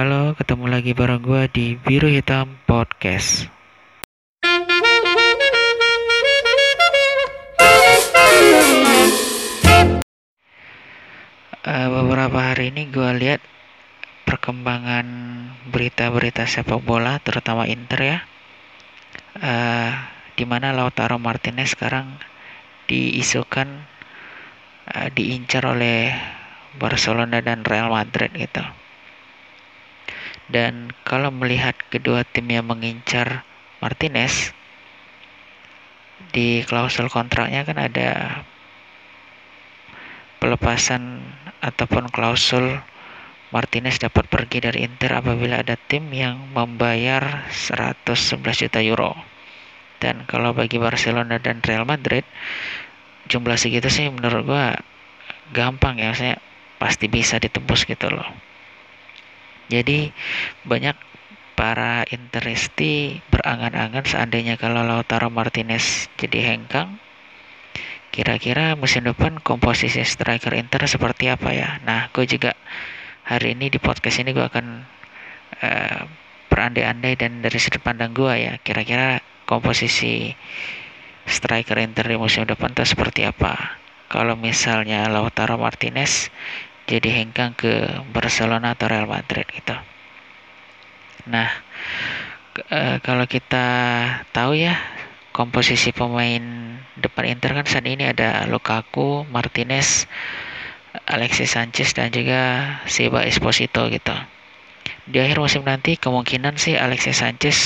Halo, ketemu lagi bareng gue di Biru Hitam Podcast. Uh, beberapa hari ini gue lihat perkembangan berita-berita sepak bola, terutama Inter ya, uh, di mana Lautaro Martinez sekarang diisukan uh, diincar oleh Barcelona dan Real Madrid gitu. Dan kalau melihat kedua tim yang mengincar Martinez di klausul kontraknya kan ada pelepasan ataupun klausul Martinez dapat pergi dari Inter apabila ada tim yang membayar 111 juta euro. Dan kalau bagi Barcelona dan Real Madrid jumlah segitu sih menurut gua gampang ya, saya pasti bisa ditebus gitu loh jadi banyak para interisti berangan-angan seandainya kalau Lautaro Martinez jadi hengkang kira-kira musim depan komposisi striker Inter seperti apa ya? Nah gue juga hari ini di podcast ini gue akan uh, berandai-andai dan dari sudut pandang gue ya kira-kira komposisi striker Inter di musim depan itu seperti apa? Kalau misalnya Lautaro Martinez jadi hengkang ke Barcelona atau Real Madrid gitu. Nah, e, kalau kita tahu ya komposisi pemain depan Inter kan saat ini ada Lukaku, Martinez, Alexis Sanchez dan juga Seba Esposito gitu. Di akhir musim nanti kemungkinan sih Alexis Sanchez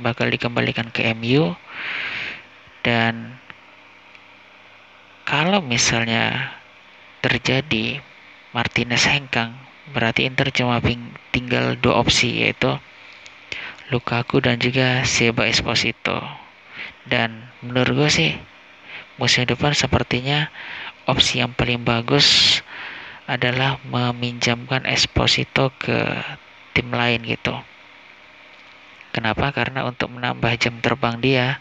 bakal dikembalikan ke MU dan kalau misalnya terjadi Martinez hengkang, berarti Inter cuma tinggal dua opsi yaitu Lukaku dan juga Seba Esposito. Dan menurut gue sih musim depan sepertinya opsi yang paling bagus adalah meminjamkan Esposito ke tim lain gitu. Kenapa? Karena untuk menambah jam terbang dia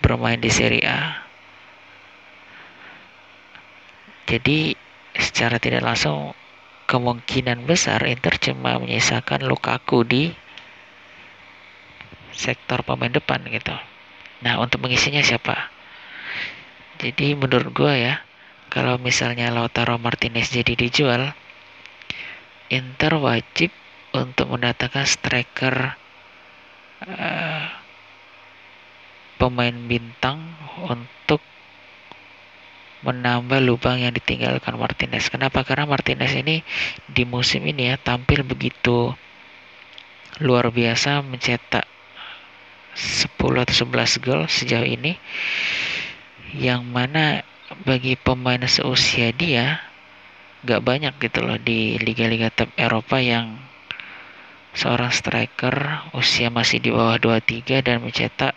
bermain di Serie A. Jadi secara tidak langsung kemungkinan besar Inter cuma menyisakan Lukaku di sektor pemain depan gitu. Nah untuk mengisinya siapa? Jadi menurut gue ya kalau misalnya Lautaro Martinez jadi dijual, Inter wajib untuk mendatangkan striker uh, pemain bintang untuk menambah lubang yang ditinggalkan Martinez. Kenapa? Karena Martinez ini di musim ini ya tampil begitu luar biasa mencetak 10 atau 11 gol sejauh ini yang mana bagi pemain seusia dia gak banyak gitu loh di liga-liga top Eropa yang seorang striker usia masih di bawah 23 dan mencetak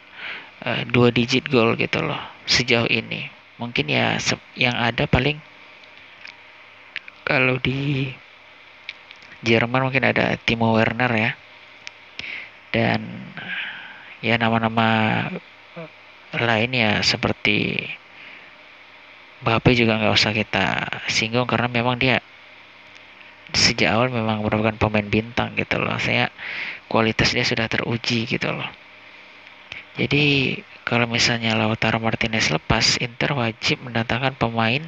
uh, dua digit gol gitu loh sejauh ini mungkin ya yang ada paling kalau di Jerman mungkin ada Timo Werner ya. Dan ya nama-nama lain ya seperti Bape juga nggak usah kita singgung karena memang dia sejak awal memang merupakan pemain bintang gitu loh. Saya kualitas dia sudah teruji gitu loh. Jadi kalau misalnya Lautaro Martinez lepas, Inter wajib mendatangkan pemain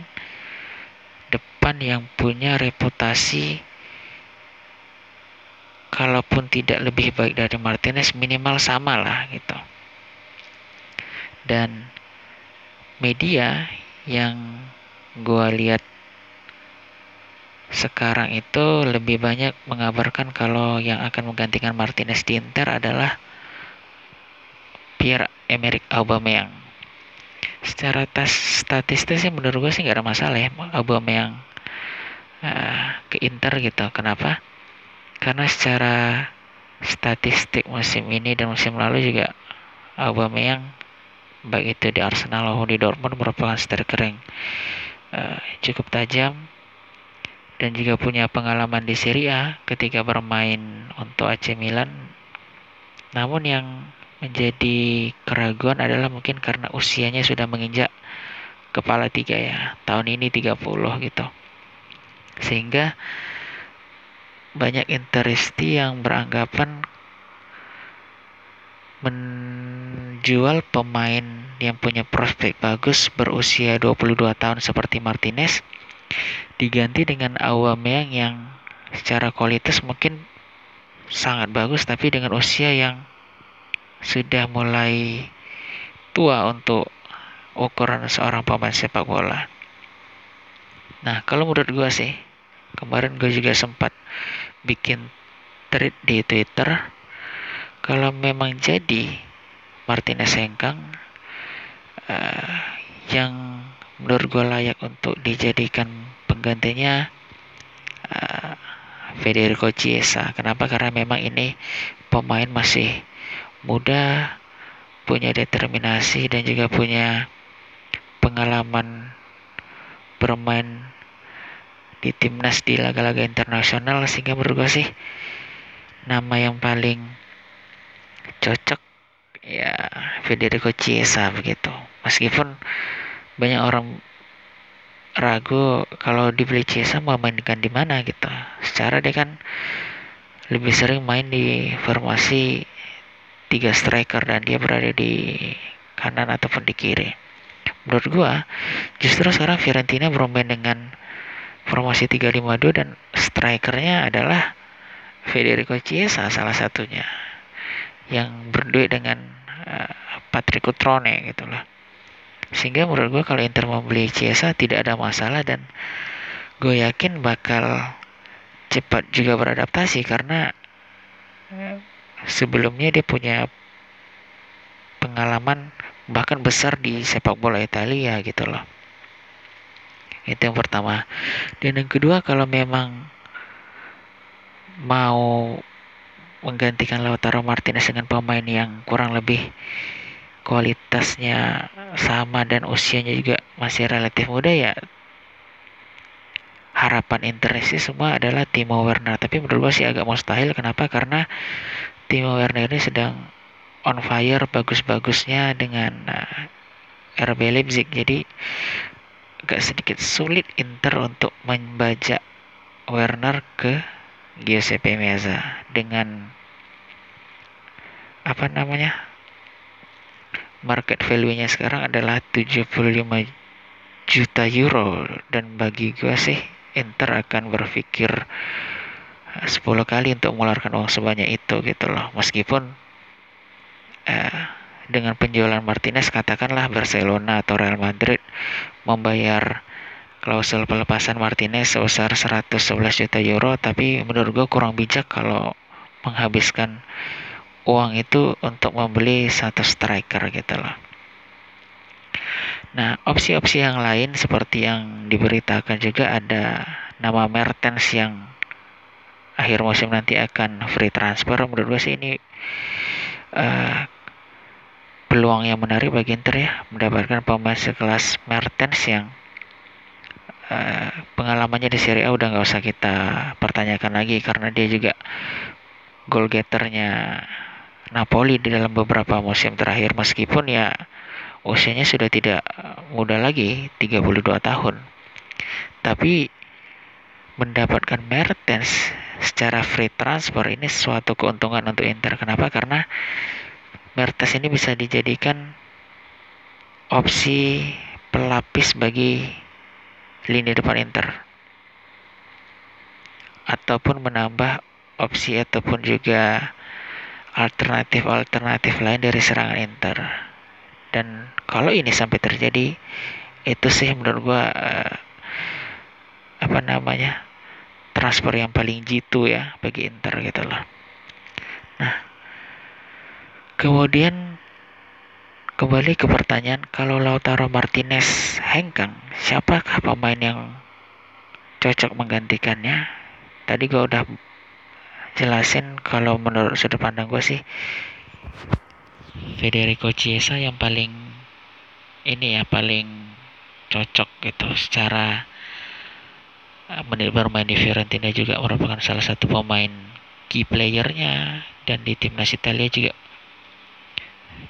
depan yang punya reputasi kalaupun tidak lebih baik dari Martinez minimal sama lah gitu. Dan media yang gue lihat sekarang itu lebih banyak mengabarkan kalau yang akan menggantikan Martinez di Inter adalah Pierre Emerick Aubameyang. Secara tes statistik sih menurut gue sih nggak ada masalah ya Aubameyang uh, ke Inter gitu. Kenapa? Karena secara statistik musim ini dan musim lalu juga Aubameyang baik itu di Arsenal maupun di Dortmund merupakan striker yang uh, cukup tajam dan juga punya pengalaman di Serie A ketika bermain untuk AC Milan. Namun yang menjadi keraguan adalah mungkin karena usianya sudah menginjak kepala tiga ya tahun ini 30 gitu. Sehingga banyak interisti yang beranggapan menjual pemain yang punya prospek bagus berusia 22 tahun seperti Martinez diganti dengan Aubameyang yang secara kualitas mungkin sangat bagus tapi dengan usia yang sudah mulai tua untuk ukuran seorang pemain sepak bola. Nah, kalau menurut gue sih, kemarin gue juga sempat bikin tweet di Twitter kalau memang jadi Martinez hengkang uh, yang menurut gue layak untuk dijadikan penggantinya uh, Federico Chiesa. Kenapa? Karena memang ini pemain masih muda, punya determinasi dan juga punya pengalaman bermain di timnas di laga-laga internasional sehingga menurut sih nama yang paling cocok ya Federico Chiesa begitu. Meskipun banyak orang ragu kalau dibeli Chiesa mau mainkan di mana gitu. Secara dia kan lebih sering main di formasi tiga striker dan dia berada di kanan ataupun di kiri. Menurut gua justru sekarang Fiorentina bermain dengan formasi 352 dan strikernya adalah Federico Chiesa salah satunya yang berduet dengan uh, Patrick Cutrone gitu sehingga menurut gue kalau Inter membeli Chiesa tidak ada masalah dan gue yakin bakal cepat juga beradaptasi karena sebelumnya dia punya pengalaman bahkan besar di sepak bola Italia gitu loh. Itu yang pertama. Dan yang kedua kalau memang mau menggantikan Lautaro Martinez dengan pemain yang kurang lebih kualitasnya sama dan usianya juga masih relatif muda ya harapan interesi semua adalah Timo Werner. Tapi menurut gue sih agak mustahil. Kenapa? Karena Timo Werner ini sedang on fire bagus-bagusnya dengan uh, eh, RB Leipzig. Jadi agak sedikit sulit Inter untuk membajak Werner ke Giuseppe Meazza dengan apa namanya market value-nya sekarang adalah 75 juta euro. Dan bagi gue sih Inter akan berpikir 10 kali untuk mengeluarkan uang sebanyak itu gitu loh. Meskipun uh, dengan penjualan Martinez katakanlah Barcelona atau Real Madrid membayar klausul pelepasan Martinez sebesar 111 juta euro tapi menurut gue kurang bijak kalau menghabiskan uang itu untuk membeli satu striker gitu loh. Nah opsi-opsi yang lain seperti yang diberitakan juga ada nama Mertens yang akhir musim nanti akan free transfer. Menurut gue sih ini uh, peluang yang menarik bagi Inter ya mendapatkan pemain sekelas Mertens yang uh, pengalamannya di Serie A udah nggak usah kita pertanyakan lagi karena dia juga goal getternya Napoli di dalam beberapa musim terakhir. Meskipun ya usianya sudah tidak muda lagi 32 tahun. Tapi mendapatkan Mertens secara free transfer ini suatu keuntungan untuk Inter. Kenapa? Karena Mertes ini bisa dijadikan opsi pelapis bagi lini depan Inter. Ataupun menambah opsi ataupun juga alternatif-alternatif lain dari serangan Inter. Dan kalau ini sampai terjadi itu sih menurut gua uh, apa namanya transfer yang paling jitu ya bagi Inter gitu loh nah Kemudian kembali ke pertanyaan kalau Lautaro Martinez hengkang, siapakah pemain yang cocok menggantikannya? Tadi gue udah jelasin kalau menurut sudut pandang gue sih Federico Chiesa yang paling ini ya paling cocok gitu secara menit bermain di Fiorentina juga merupakan salah satu pemain key playernya dan di timnas Italia juga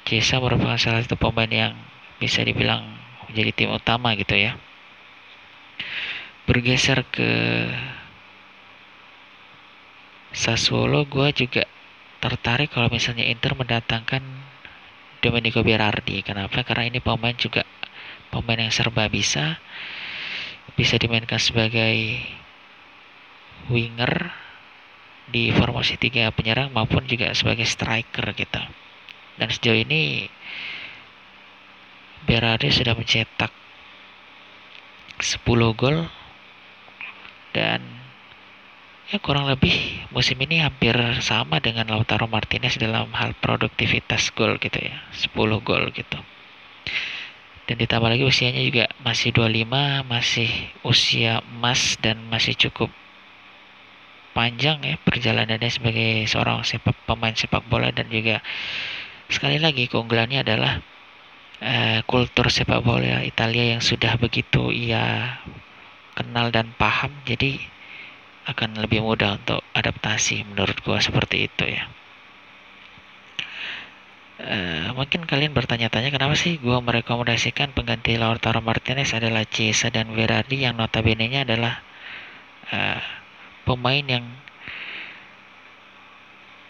Chiesa merupakan salah satu pemain yang bisa dibilang menjadi tim utama gitu ya. Bergeser ke Sassuolo gue juga tertarik kalau misalnya Inter mendatangkan Domenico Berardi. Kenapa? Karena ini pemain juga pemain yang serba bisa. Bisa dimainkan sebagai winger di formasi tiga penyerang maupun juga sebagai striker gitu. Dan sejauh ini Berardi sudah mencetak 10 gol dan ya kurang lebih musim ini hampir sama dengan Lautaro Martinez dalam hal produktivitas gol gitu ya 10 gol gitu dan ditambah lagi usianya juga masih 25 masih usia emas dan masih cukup panjang ya perjalanannya sebagai seorang sepak pemain sepak bola. Dan juga sekali lagi keunggulannya adalah uh, kultur sepak bola Italia yang sudah begitu ia kenal dan paham jadi akan lebih mudah untuk adaptasi menurut gua seperti itu ya Uh, mungkin kalian bertanya-tanya kenapa sih gua merekomendasikan pengganti Lautaro Martinez adalah Cesa dan Verardi yang notabene-nya adalah uh, pemain yang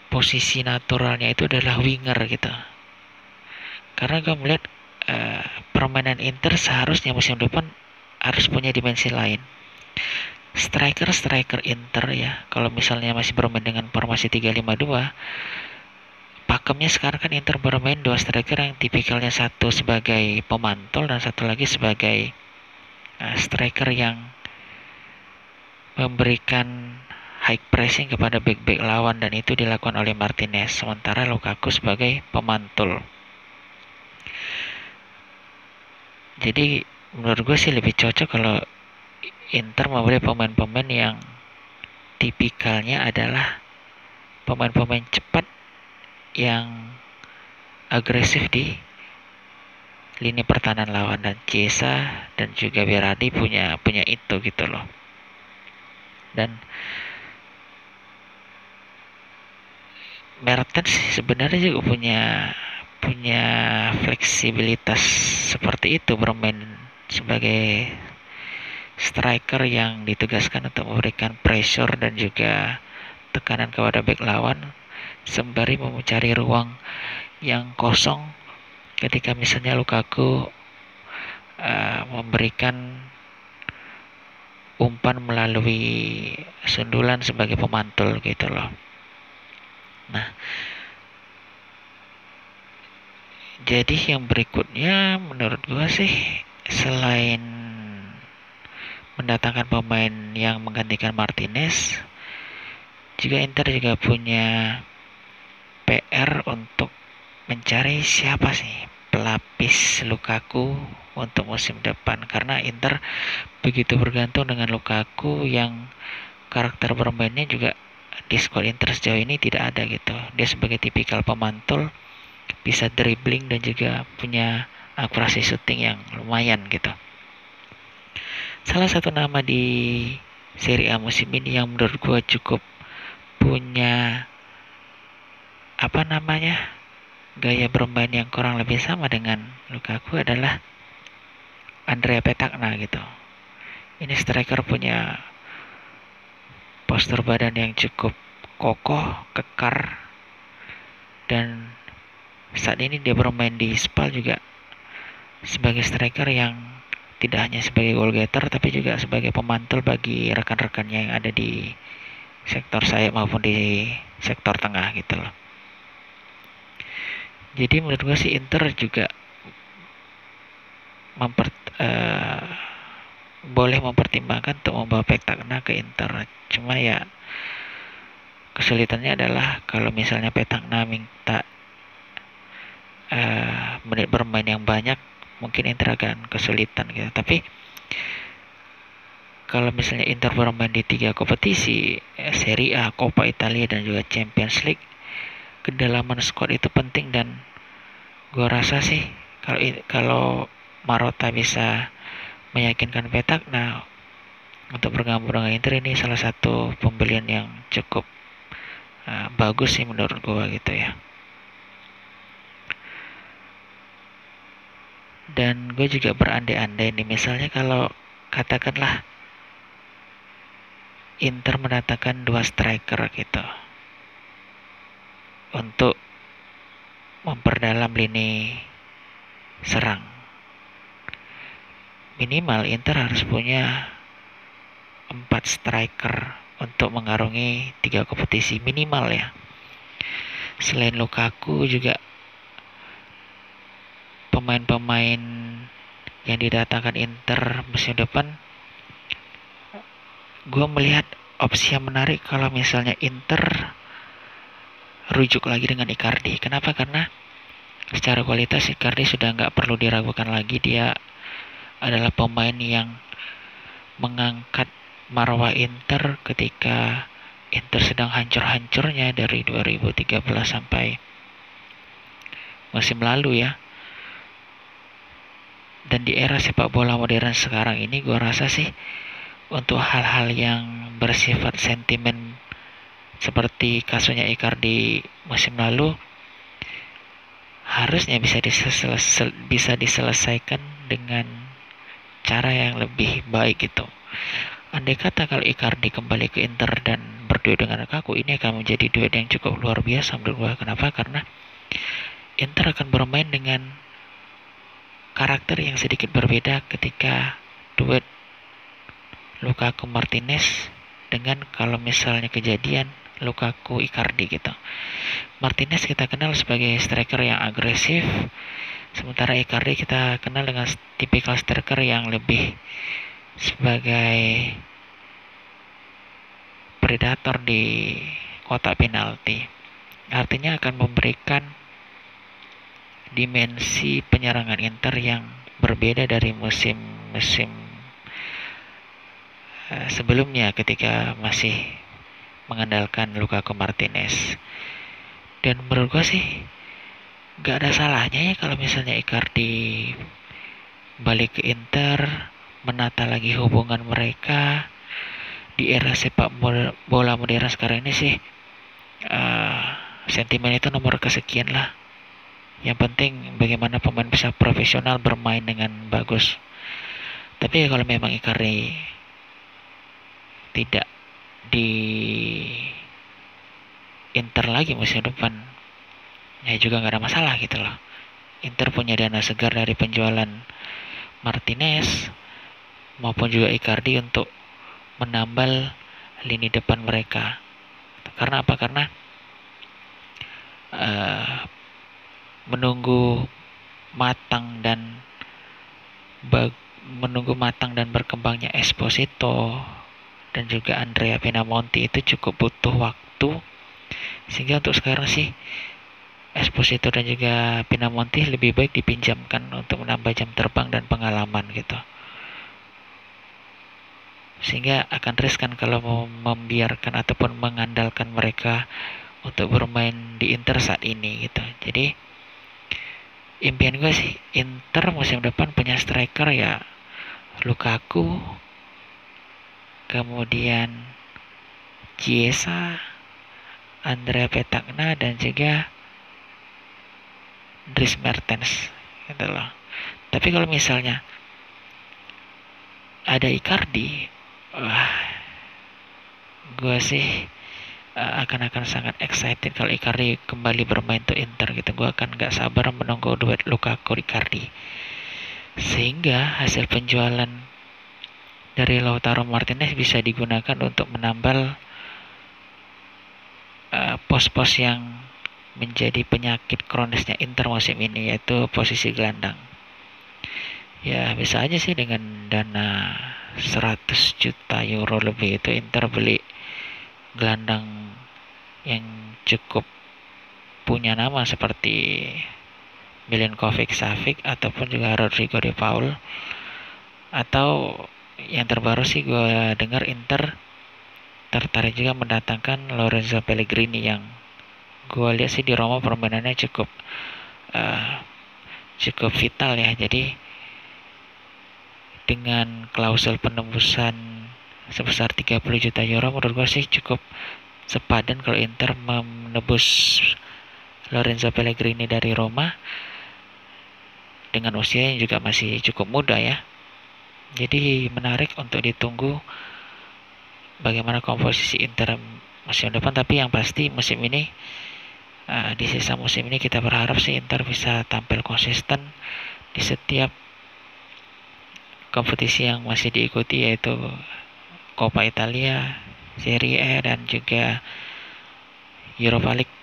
posisi naturalnya itu adalah winger gitu. Karena gue melihat uh, permainan Inter seharusnya musim depan harus punya dimensi lain striker striker Inter ya kalau misalnya masih bermain dengan formasi 352 pakemnya sekarang kan Inter bermain dua striker yang tipikalnya satu sebagai pemantul dan satu lagi sebagai uh, striker yang memberikan high pressing kepada back-back lawan dan itu dilakukan oleh Martinez sementara Lukaku sebagai pemantul jadi menurut gue sih lebih cocok kalau Inter membeli pemain-pemain yang tipikalnya adalah pemain-pemain cepat yang agresif di lini pertahanan lawan dan Cesa dan juga Berardi punya punya itu gitu loh. Dan Mertens sebenarnya juga punya punya fleksibilitas seperti itu bermain sebagai striker yang ditugaskan untuk memberikan pressure dan juga tekanan kepada back lawan sembari mencari ruang yang kosong ketika misalnya Lukaku uh, memberikan umpan melalui sundulan sebagai pemantul gitu loh. Nah, jadi yang berikutnya menurut gua sih selain mendatangkan pemain yang menggantikan Martinez juga Inter juga punya PR untuk mencari siapa sih pelapis Lukaku untuk musim depan. Karena Inter begitu bergantung dengan Lukaku yang karakter bermainnya juga di squad Inter sejauh ini tidak ada gitu. Dia sebagai tipikal pemantul bisa dribbling dan juga punya akurasi shooting yang lumayan gitu. Salah satu nama di Serie A musim ini yang menurut gue cukup punya apa namanya gaya bermain yang kurang lebih sama dengan Lukaku adalah Andrea Petakna gitu. Ini striker punya postur badan yang cukup kokoh, kekar, dan saat ini dia bermain di Spal juga sebagai striker yang tidak hanya sebagai goal getter tapi juga sebagai pemantul bagi rekan-rekannya yang ada di sektor sayap maupun di sektor tengah gitu loh. Jadi menurut gue sih Inter juga memper, uh, boleh mempertimbangkan untuk membawa Petakna ke Inter. Cuma ya kesulitannya adalah kalau misalnya Petakna minta uh, menit bermain yang banyak mungkin Inter akan kesulitan gitu tapi kalau misalnya Inter bermain di tiga kompetisi eh, Serie A, Coppa Italia dan juga Champions League kedalaman squad itu penting dan gue rasa sih kalau kalau Marotta bisa meyakinkan Petak nah untuk bergabung dengan Inter ini salah satu pembelian yang cukup uh, bagus sih menurut gue gitu ya. Dan gue juga berandai-andai nih misalnya kalau katakanlah Inter mendatangkan dua striker gitu untuk memperdalam lini serang. Minimal Inter harus punya empat striker untuk mengarungi tiga kompetisi minimal ya. Selain Lukaku juga pemain-pemain yang didatangkan Inter musim depan gue melihat opsi yang menarik kalau misalnya Inter rujuk lagi dengan Icardi. Kenapa? Karena secara kualitas Icardi sudah nggak perlu diragukan lagi. Dia adalah pemain yang mengangkat marwah Inter ketika Inter sedang hancur-hancurnya dari 2013 sampai musim lalu ya. Dan di era sepak bola modern sekarang ini gue rasa sih untuk hal-hal yang bersifat sentimen seperti kasusnya Icardi musim lalu harusnya bisa diselesaikan, bisa diselesaikan dengan cara yang lebih baik gitu. Andai kata kalau Icardi kembali ke Inter dan berdua dengan Lukaku ini akan menjadi duet yang cukup luar biasa menurut gue. Kenapa? Karena Inter akan bermain dengan karakter yang sedikit berbeda ketika duet Lukaku Martinez dengan kalau misalnya kejadian Lukaku Icardi gitu. Martinez kita kenal sebagai striker yang agresif, sementara Icardi kita kenal dengan tipikal striker yang lebih sebagai predator di kotak penalti. Artinya akan memberikan dimensi penyerangan Inter yang berbeda dari musim-musim Eh, sebelumnya ketika masih mengandalkan Lukaku Martinez. Dan menurut gue sih gak ada salahnya ya kalau misalnya Icardi balik ke Inter, menata lagi hubungan mereka di era sepak bola modern sekarang ini sih uh, sentimen itu nomor kesekian lah. Yang penting bagaimana pemain bisa profesional bermain dengan bagus. Tapi kalau memang Icardi tidak di Inter lagi musim depan. Ya juga nggak ada masalah gitu loh. Inter punya dana segar dari penjualan Martinez maupun juga Icardi untuk menambal lini depan mereka. Karena apa? Karena uh, menunggu matang dan menunggu matang dan berkembangnya Esposito dan juga Andrea Pinamonti itu cukup butuh waktu. Sehingga untuk sekarang sih Esposito dan juga Pinamonti lebih baik dipinjamkan untuk menambah jam terbang dan pengalaman gitu. Sehingga akan riskan kalau mau membiarkan ataupun mengandalkan mereka untuk bermain di Inter saat ini gitu. Jadi impian gue sih Inter musim depan punya striker ya Lukaku kemudian Ciesa, Andrea Petagna dan juga Dries Mertens gitu loh. Tapi kalau misalnya ada Icardi, wah, gue sih uh, akan akan sangat excited kalau Icardi kembali bermain untuk Inter gitu. Gue akan gak sabar menunggu duet Lukaku Icardi. Sehingga hasil penjualan dari Lautaro Martinez bisa digunakan untuk menambal eh, pos-pos uh, yang menjadi penyakit kronisnya Inter musim ini yaitu posisi gelandang. Ya bisa aja sih dengan dana 100 juta euro lebih itu Inter beli gelandang yang cukup punya nama seperti Milinkovic Savic ataupun juga Rodrigo de Paul atau yang terbaru sih gue dengar Inter tertarik juga mendatangkan Lorenzo Pellegrini yang gue lihat sih di Roma permainannya cukup uh, cukup vital ya. Jadi dengan klausul penembusan sebesar 30 juta euro menurut gue sih cukup sepadan kalau Inter menebus Lorenzo Pellegrini dari Roma dengan usia yang juga masih cukup muda ya jadi menarik untuk ditunggu bagaimana komposisi Inter musim depan tapi yang pasti musim ini uh, di sisa musim ini kita berharap sih Inter bisa tampil konsisten di setiap kompetisi yang masih diikuti yaitu Coppa Italia, Serie A dan juga Europa League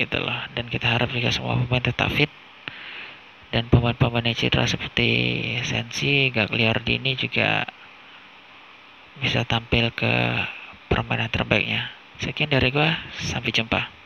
gitu loh. Dan kita harap juga semua pemain tetap fit dan pemain-pemain yang cedera seperti Sensi, Gagliardini juga bisa tampil ke permainan terbaiknya. Sekian dari gua, sampai jumpa.